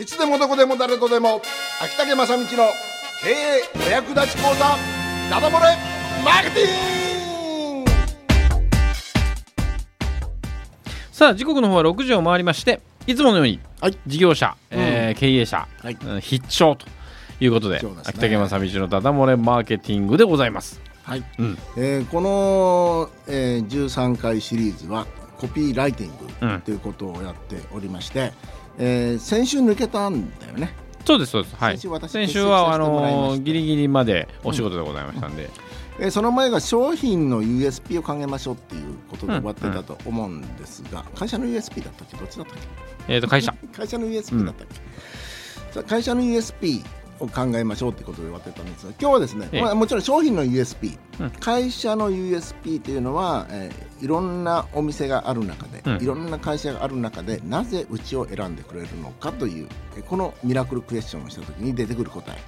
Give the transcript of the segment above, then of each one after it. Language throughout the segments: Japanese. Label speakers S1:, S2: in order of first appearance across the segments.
S1: いつでもどこでも誰とでも秋竹正道の経営お役立ち講座ダダ漏れマーケティング。
S2: さあ時刻の方は6時を回りましていつものように
S1: はい。
S2: 事業者、えー経営者、
S1: はい。
S2: うん必聴ということで
S1: ね。
S2: 秋竹正道のダダ漏れマーケティングでございます。
S1: はい、
S2: うん。
S1: えーこの、えー、13回シリーズはコピーライティン
S2: うん。
S1: グということをやっておりまして、えー先週抜けたんだよね。
S2: そうですそうです。はい。
S1: 先週私
S2: 先週はあの
S1: した。
S2: ギリギリまでお仕事でございましたんで、
S1: えーその前が商品の USP を考えましょうっていうことで終わってたと思うんですが、会社の USP だったっけ？どっちだったっけ？
S2: えっ、と会社。
S1: 会社の USP だったっけ、さあ会社の USP を考えましょうってことで終わってたんですが今日はですね、
S2: ええ。
S1: まあ、もちろん商品の USP、
S2: うん。
S1: 会社の USP というのは、えーいろんなお店がある中で、
S2: うん。
S1: いろんな会社がある中でなぜうちを選んでくれるのかというえーこのミラクルクエスチョンをした時に出てくる答え、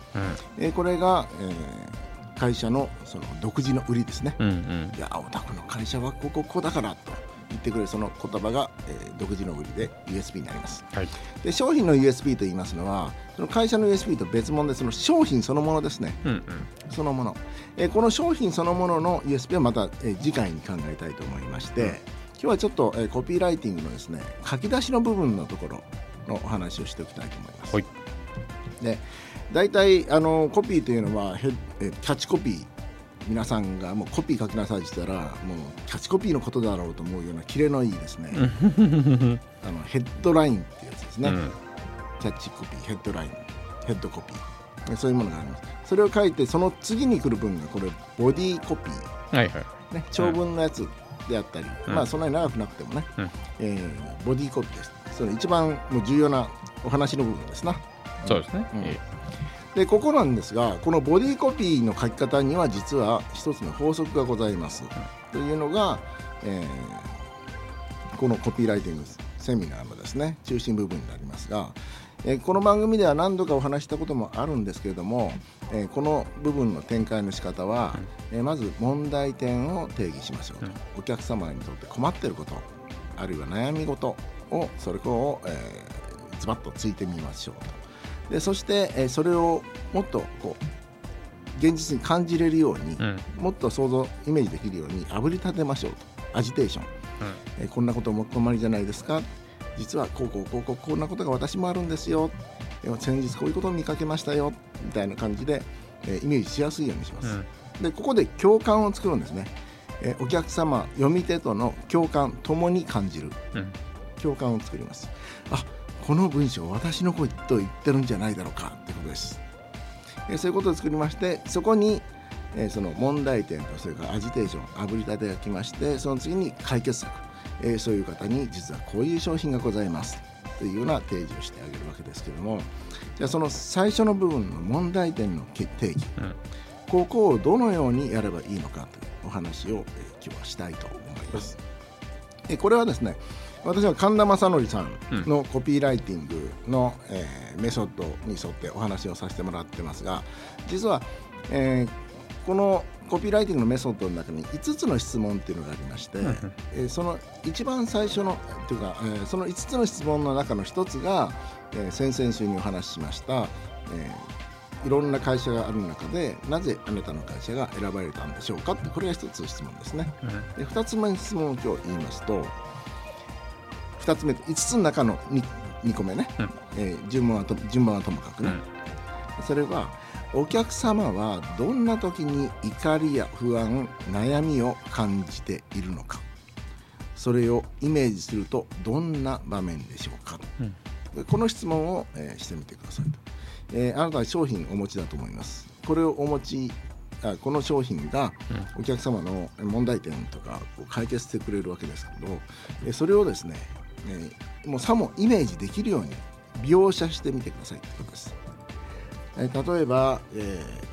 S1: えーこれが、えー会社のその独自の売りですね、
S2: うんうん。
S1: いやお宅の会社はこここうだからと言ってくれるその言葉が、えー独自の売りで USB になります。
S2: はい。
S1: で商品の USB と言いますのはその会社の USB と別物でその商品そのものですね。
S2: うんうん。
S1: そのもの、えーこの商品そのものの USB はまた、えー次回に考えたいと思いまして、
S2: うん。
S1: 今日はちょっと、えーコピーライティングのですね書き出しの部分のところのお話をしておきたいと思います。
S2: はい。
S1: で大体あのコピーというのはヘッえーキャッチコピー皆さんがもうコピー書きなさいって言ったらもうキャッチコピーのことだろうと思うようなキレのいいですね、あのヘッドラインっていうやつですね、
S2: うん。
S1: キャッチコピーヘッドラインヘッドコピー。ねそういうものがあります。それを書いてその次に来る文がこれボディーコピー、
S2: はいはい。
S1: ね、長文のやつであったり、
S2: うん。
S1: まあそんなに長くなくてもね、
S2: うん。
S1: えーボディーコピーです。その一番もう重要なお話の部分ですな。
S2: そうですね、
S1: うん。
S2: え
S1: でここなんですがこのボディコピーの書き方には実は一つの法則がございます、というのが、えーこのコピーライティングセミナーのですね中心部分になりますが、えーこの番組では何度かお話したこともあるんですけれども、えーこの部分の展開の仕方は、えーまず問題点を定義しましょう。と、
S2: うん。
S1: お客様にとって困っていることあるいは悩み事をそれを、えーズバッとついてみましょうとでそして、えーそれをもっとこう現実に感じれるように、
S2: うん。
S1: もっと想像イメージできるようにあぶり立てましょうと。アジテーション、えーこんなことお困りじゃないですか？実はこうこうこうこうこんなことが私もあるんですよ、えー先日こういうことを見かけましたよ。みたいな感じで、えーイメージしやすいようにします、
S2: うん。
S1: でここで共感を作るんですね、えーお客様読み手との共感ともに感じる。
S2: うん。
S1: 共感を作ります。あこの文章私のことを言ってるんじゃないだろうかってことです、えーそういうことを作りましてそこに、えーその問題点とそれからアジテーションあぶり立てが来ましてその次に解決策、えーそういう方に実はこういう商品がございます。というような提示をしてあげるわけですけども。じゃあその最初の部分の問題点の定義
S2: うん。
S1: ここをどのようにやればいいのかというお話を、えー今日はしたいと思います。でこれはですね私は神田正則さんのコピーライティングの、えーメソッドに沿ってお話をさせてもらってますが実は、えーこのコピーライティングのメソッドの中に5つの質問っていうのがありまして、
S2: ん
S1: えーその一番最初のというか、えーその5つの質問の中の1つが、えー先々週にお話ししました、えーいろんな会社がある中でなぜあなたの会社が選ばれたんでしょうかってこれが一つ質問ですね。で2つ目の質問を今日言いますと2つ目5つの中の 2, 2個目ね、
S2: うん。
S1: えー順番はと順番はともかくね、それはお客様はどんな時に怒りや不安悩みを感じているのか。それをイメージするとどんな場面でしょうか、
S2: うん。
S1: でこの質問を、えーしてみてくださいと、えーあなたは商品をお持ちだと思います。これをお持ちあこの商品がお客様の問題点とかを解決してくれるわけですけどえーそれをですね、えーもうさもイメージできるように描写してみてくださいということです。えー例えば、え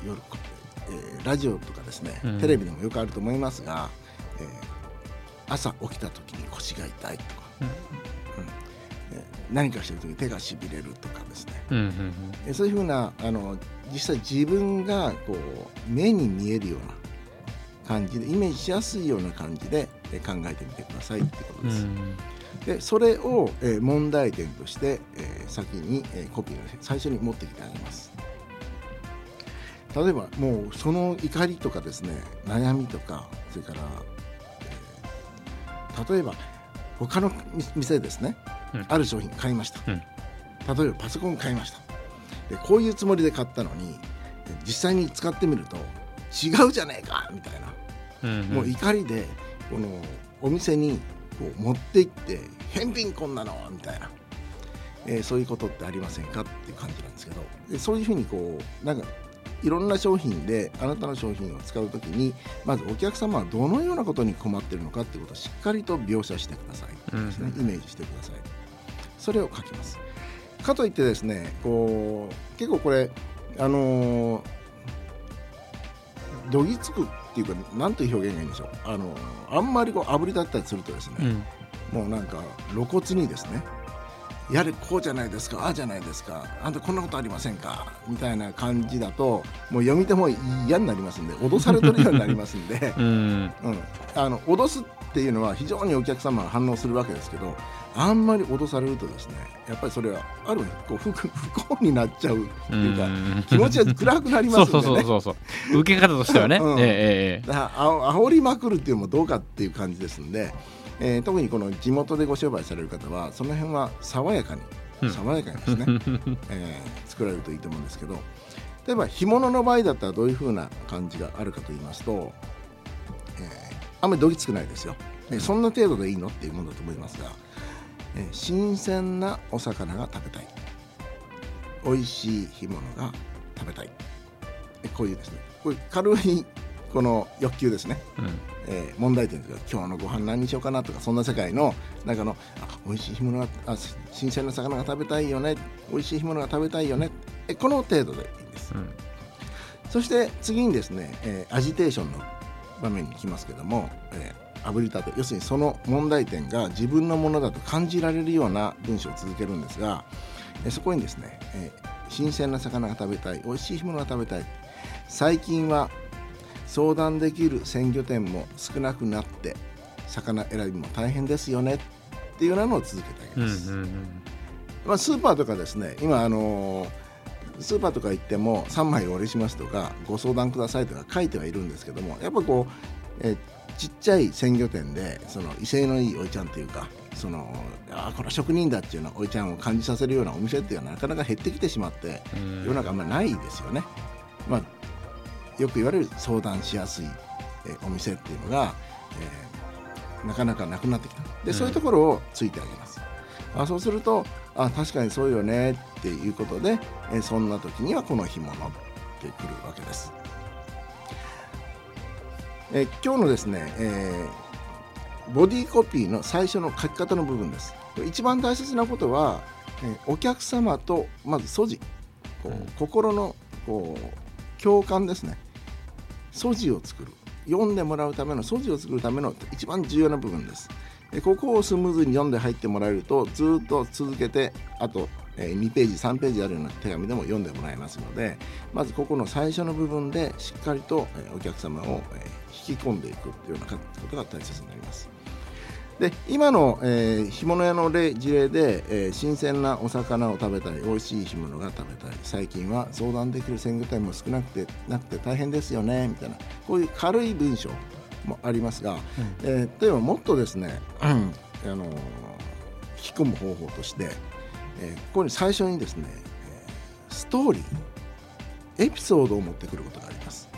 S1: ー夜えーラジオとかですね、
S2: うん。
S1: テレビでもよくあると思いますが、えー朝起きた時に腰が痛いとか、
S2: うん。
S1: うん。えー何かしてる時に手がしびれるとかですね、
S2: うんうん。
S1: えーそういうふうなあの実際自分がこう目に見えるような感じでイメージしやすいような感じでえー考えてみてくださいってことです。
S2: うん
S1: でそれを、えー問題点として、えー先に、えーコピーの最初に持ってきてあげます。例えばもうその怒りとかですね悩みとかそれから、えー例えば他の店でですね、
S2: うん。
S1: ある商品買いました、
S2: うん。
S1: 例えばパソコン買いました。でこういうつもりで買ったのにえ実際に使ってみると違うじゃねえかみたいな。
S2: うん。
S1: もう怒りでこのお店にこう持って行って返品こんなのみたいな、えーそういうことってありませんかっていう感じなんですけど。でそういうふうにこうなんかいろんな商品であなたの商品を使う時にまずお客様はどのようなことに困っているのかっていうことをしっかりと描写してください。ですね、イメージしてください。それを書きます。かといってですねこう結構これあのーどぎつくっていうか何という表現がいいんでしょう。あのあんまりこう炙り立ったりするとですね、
S2: うん。
S1: もうなんか露骨にですねやれこうじゃないですかああじゃないですかあんたこんなことありませんかみたいな感じだともう読み手も嫌になりますんで脅されてるようになりますんで、
S2: うん。
S1: うん、あの脅すっていうのは非常にお客様が反応するわけですけどあんまり脅されるとですねやっぱりそれはある意味こう不不幸になっちゃうっていうか、
S2: うん。
S1: 気持ちが暗くなりますんでね。
S2: そうそうそうそうそう。受け方としてはね、
S1: うん。
S2: ええええ。
S1: だからあ煽りまくるっていうのもどうかっていう感じですんで、えー特にこの地元でご商売される方はその辺は爽やかに、
S2: うん。
S1: 爽やかにですね、えー作られるといいと思うんですけど例えば干物の場合だったらどういうふうな感じがあるかと言いますと、えーあんまりどぎつくないですよ、えーそんな程度でいいのっていうものだと思いますが、えー新鮮なお魚が食べたい。美味しい干物が食べたい。えこういうですね。こういう軽いこの欲求ですね、
S2: うん
S1: えー問題点とか今日のご飯何にしようかなとかそんな世界の中のあ美味しい干物があし新鮮な魚が食べたいよね美味しい干物が食べたいよねえこの程度でいいんです。
S2: うん。
S1: そして次にですね、えーアジテーションの場面に来ますけども、えー炙り立て。要するにその問題点が自分のものだと感じられるような文章を続けるんですが、えーそこにですね、えー新鮮な魚が食べたい美味しい干物が食べたい。最近は相談できる鮮魚店も少なくなって魚選びも大変ですよねっていうようなのを続けてあげます。
S2: ん
S1: まあ、スーパーとかですね今あのースーパーとか行っても3枚お売りしますとかご相談くださいとか書いてはいるんですけどもやっぱこう、えーちっちゃい鮮魚店でその威勢のいいおいちゃんというかそのあーこれは職人だっていうようなおいちゃんを感じさせるようなお店っていうのはなかなか減ってきてしまって
S2: うん
S1: 世の中あんまりないですよね。まあ、よく言われる相談しやすい、えーお店っていうのが、えーなかなかなくなってきた。で、
S2: うん。
S1: そういうところをついてあげます。あそうするとあ確かにそうよねっていうことで、えーそんな時にはこの干物ってくるわけです、えー今日のですね、えーボディコピーの最初の書き方の部分です。一番大切なことは、えーお客様とまず素地こう、
S2: うん。
S1: 心のこう共感ですね素地を作る。読んでもらうための素地を作るための一番重要な部分です。でここをスムーズに読んで入ってもらえるとずっと続けてあと、2ページ3ページあるような手紙でも読んでもらえますのでまずここの最初の部分でしっかりと、お客様を、引き込んでいくというようなことが大切になります。で今の、えー干物屋の例事例で、えー新鮮なお魚を食べたい美味しい干物が食べたい最近は相談できる鮮魚店も少なくてなくて大変ですよねみたいなこういう軽い文章もありますが、えー例えばもっとですね、うんあのー引き込む方法として、えーここに最初にですね、えーストーリーエピソードを持ってくることがあります。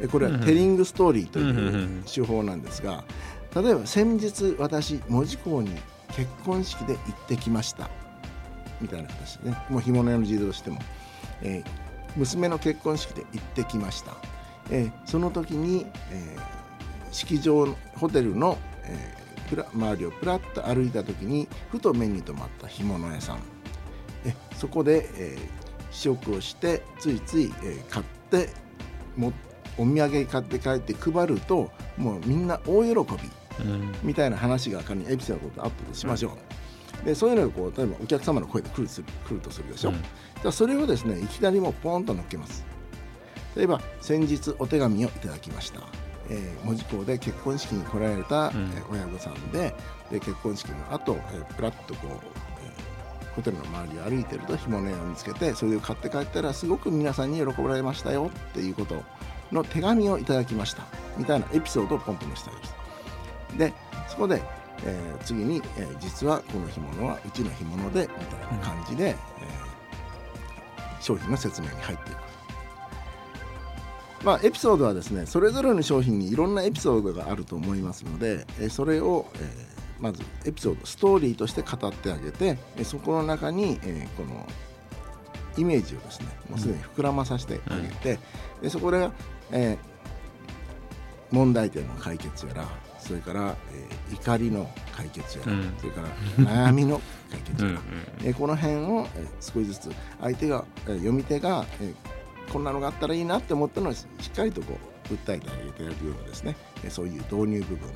S1: えーこれは
S2: うんうん
S1: テリングストーリーとい
S2: うんうんう
S1: うん。手法なんですが、例えば先日私門司港に結婚式で行ってきました。みたいな形でね。もう干物屋の事例としても、えー娘の結婚式で行ってきました、えーその時に、えー式場のホテルの、えープラ周りをプラッと歩いた時にふと目に留まった干物屋さん。えそこで、えー試食をしてついつい、えー買ってもお土産買って帰って配るともうみんな大喜び。みたいな話が仮にエピソードとアップでしましょう、でそういうのがこう例えばお客様の声で来るする来るとするでしょ、
S2: うん。
S1: じゃあそれをですねいきなりもうポンと乗っけます。例えば先日お手紙をいただきました、ええー門司港で結婚式に来られた、
S2: うん。
S1: えー親御さんでで結婚式の後、えープラッとこう、えーホテルの周りを歩いてると干物屋を見つけてそれを買って帰ったらすごく皆さんに喜ばれましたよっていうことの手紙をいただきました。みたいなエピソードをポンと載せてありますでそこで、えー次に、えー実はこの干物はうちの干物でみたいな感じで、えー商品の説明に入っていく。まあ、エピソードはですねそれぞれの商品にいろんなエピソードがあると思いますので、えーそれを、えーまずエピソードストーリーとして語ってあげて、えーそこの中に、えーこのイメージをですねもうすでに膨らまさせてあげて、でそこで、えー問題点の解決やらそれから、えー怒りの解決やら、
S2: うん。
S1: それから悩みの解決やえーこの辺を、えー少しずつ相手が、えー読み手が、えーこんなのがあったらいいなって思ったのをししっかりとこう訴えてあげてやるようなですね、えーそういう導入部分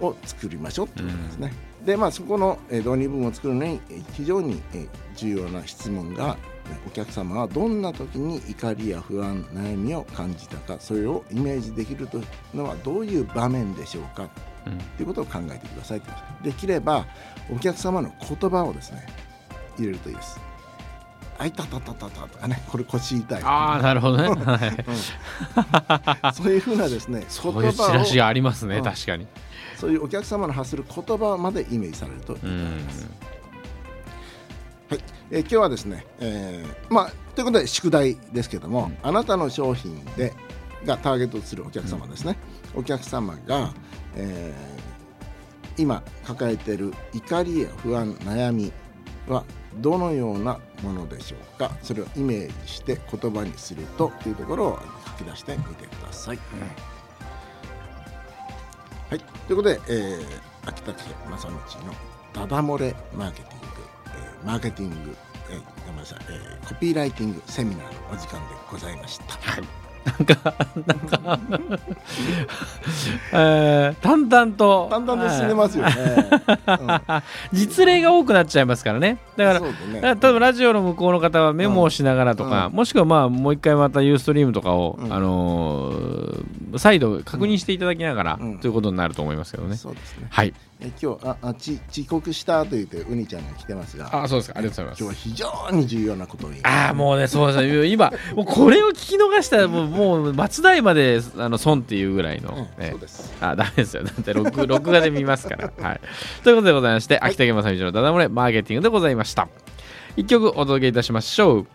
S1: を作りましょうっていうことですね。でまあそこの、えー導入部分を作るのにえー非常に、えー重要な質問がえーお客様はどんな時に怒りや不安悩みを感じたかそれをイメージできるというのはどういう場面でしょうか？
S2: うん。
S1: ということを考えてくださいとできればお客様の言葉をですね入れるといいです。あいたたたたたとかねこれ腰痛い
S2: ああなるほどね、はい、
S1: そういうふうなですね
S2: そういうチラシがありますね、
S1: うん。
S2: 確かに。
S1: そういうお客様の発する言葉までイメージされるといいと
S2: うん
S1: 思います。はい、えー今日はですね、えーまあということで宿題ですけども、あなたの商品でがターゲットとするお客様ですね、お客様が、えー今抱えている怒りや不安悩みはどのようなものでしょうか？それをイメージして言葉にするとというところを書き出してみてください。はい、ということで、えー、秋田県正道のダダ漏れマーケティング、えーマーケティング、えーごめんなさい、えーコピーライティングセミナーのお時間でございました。
S2: はいなんか、なんか、えー、淡々と。
S1: だんだんと進んでますよね。
S2: 実例が多くなっちゃいますからね。だから、
S1: ね
S2: だから例えばラジオの向こうの方はメモをしながらとか、
S1: うん
S2: もしくはまあもう一回またユーストリームとかを、
S1: うん
S2: あのー再度確認していただきながら、
S1: うん
S2: ということになると思いますけどね。
S1: そうですね。
S2: はい。
S1: え今日ああち遅刻したと言ってウニちゃんが来てますが、
S2: あ、そうですか。ありがとうございます。
S1: 今日は非常に重要なことを言います。
S2: ああ、もうね、そうですね。今、もうこれを聞き逃したら、もう、もう松代まで、あの、損っていうぐらいの、
S1: うん
S2: ね
S1: そうです。
S2: あ、ダメですよ。だって録、録画で見ますから。はい。ということでございまして、秋田県正道のダダ漏れマーケティングでございました。一曲お届けいたしましょう。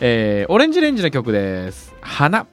S2: えー、オレンジレンジの曲です。花。